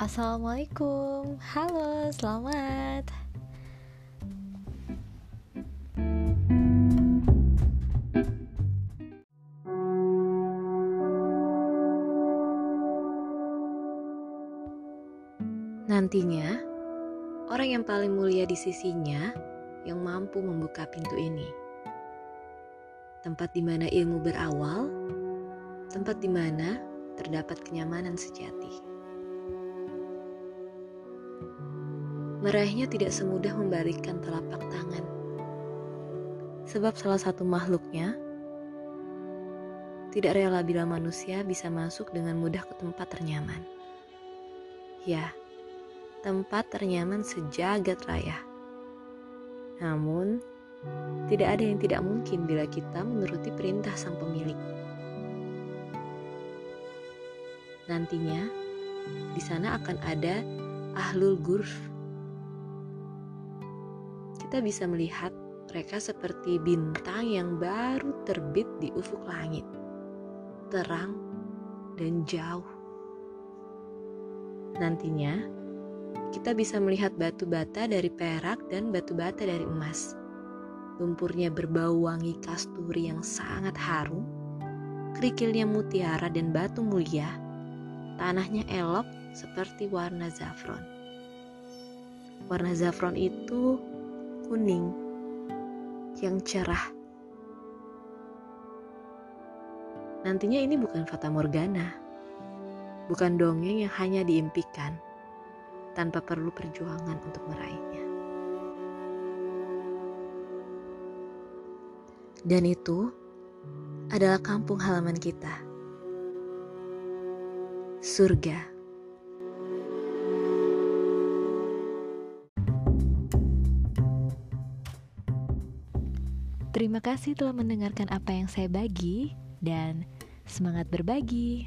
Assalamualaikum, halo, selamat. Nantinya, orang yang paling mulia di sisinya yang mampu membuka pintu ini. Tempat di mana ilmu berawal, tempat di mana terdapat kenyamanan sejati. Meraihnya tidak semudah membalikkan telapak tangan. Sebab salah satu makhluknya tidak rela bila manusia bisa masuk dengan mudah ke tempat ternyaman. Ya, tempat ternyaman sejagat raya. Namun, tidak ada yang tidak mungkin bila kita menuruti perintah sang pemilik. Nantinya, di sana akan ada ahlul gurf kita bisa melihat mereka seperti bintang yang baru terbit di ufuk langit, terang dan jauh. Nantinya, kita bisa melihat batu bata dari perak dan batu bata dari emas. Lumpurnya berbau wangi kasturi yang sangat harum, kerikilnya mutiara dan batu mulia, tanahnya elok seperti warna zafron. Warna zafron itu kuning yang cerah. Nantinya ini bukan fata morgana, bukan dongeng yang hanya diimpikan tanpa perlu perjuangan untuk meraihnya. Dan itu adalah kampung halaman kita. Surga. Terima kasih telah mendengarkan apa yang saya bagi dan semangat berbagi.